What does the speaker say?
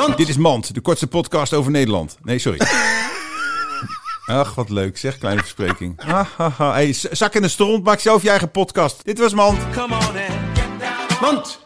Want... Dit is Mand, de kortste podcast over Nederland. Nee, sorry. Ach, wat leuk zeg, kleine verspreking. Ha. Hey, zak in de stront, maak zelf je eigen podcast. Dit was Mand. Come. Mand.